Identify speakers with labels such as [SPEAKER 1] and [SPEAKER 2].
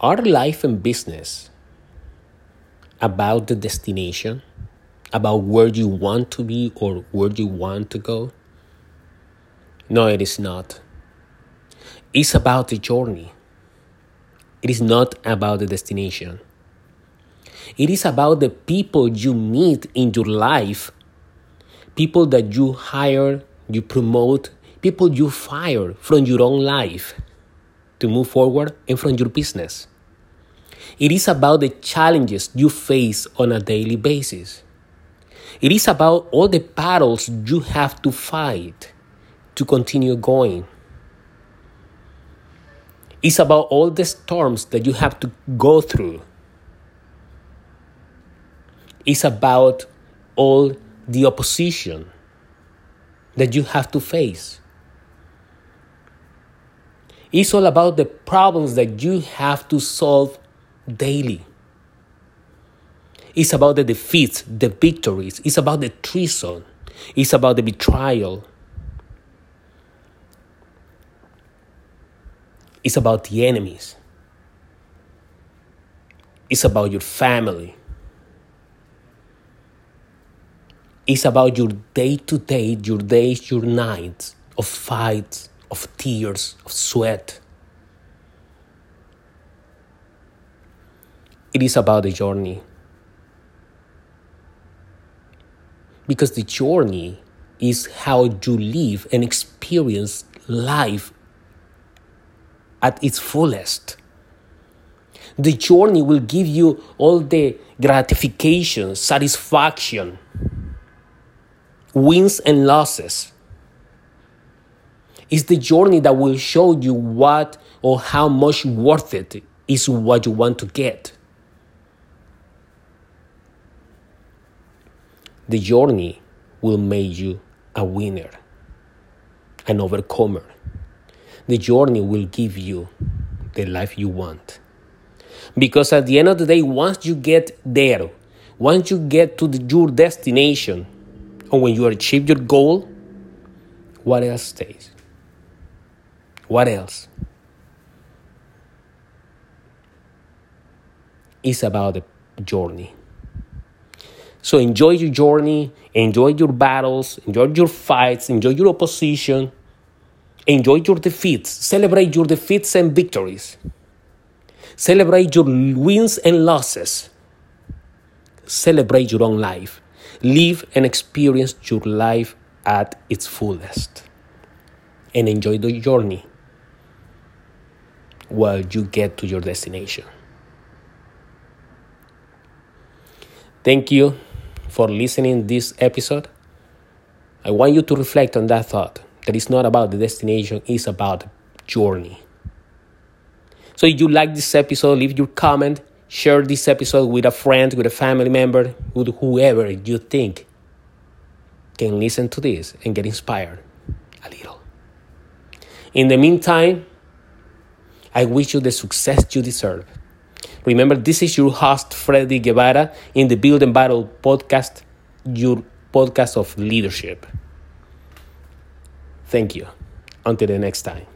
[SPEAKER 1] Are life and business about the destination? About where you want to be or where you want to go? No, it is not. It's about the journey. It is not about the destination. It is about the people you meet in your life, people that you hire, you promote, people you fire from your own life to move forward and from your business. It is about the challenges you face on a daily basis. It is about all the battles you have to fight to continue going. It's about all the storms that you have to go through. It's about all the opposition that you have to face. It's all about the problems that you have to solve daily. It's about the defeats, the victories. It's about the treason. It's about the betrayal. It's about the enemies. It's about your family. It's about your day to day, your days, your nights of fights, of tears, of sweat. It is about the journey. Because the journey is how you live and experience life at its fullest. The journey will give you all the gratification, satisfaction, wins and losses. It's the journey that will show you what or how much worth it is what you want to get. The journey will make you a winner, an overcomer. The journey will give you the life you want. Because at the end of the day, once you get there, once you get to the, your destination, and when you achieve your goal, what else stays? What else? It's about the journey. So enjoy your journey, enjoy your battles, enjoy your fights, enjoy your opposition, enjoy your defeats, celebrate your defeats and victories, celebrate your wins and losses, celebrate your own life, live and experience your life at its fullest, and enjoy the journey while you get to your destination. Thank you for listening this episode. I want you to reflect on that thought that it's not about the destination, it's about the journey. So if you like this episode, leave your comment, share this episode with a friend, with a family member, with whoever you think can listen to this and get inspired a little. In the meantime, I wish you the success you deserve. Remember, this is your host, Freddy Guevara, in the Build and Battle podcast, your podcast of leadership. Thank you. Until the next time.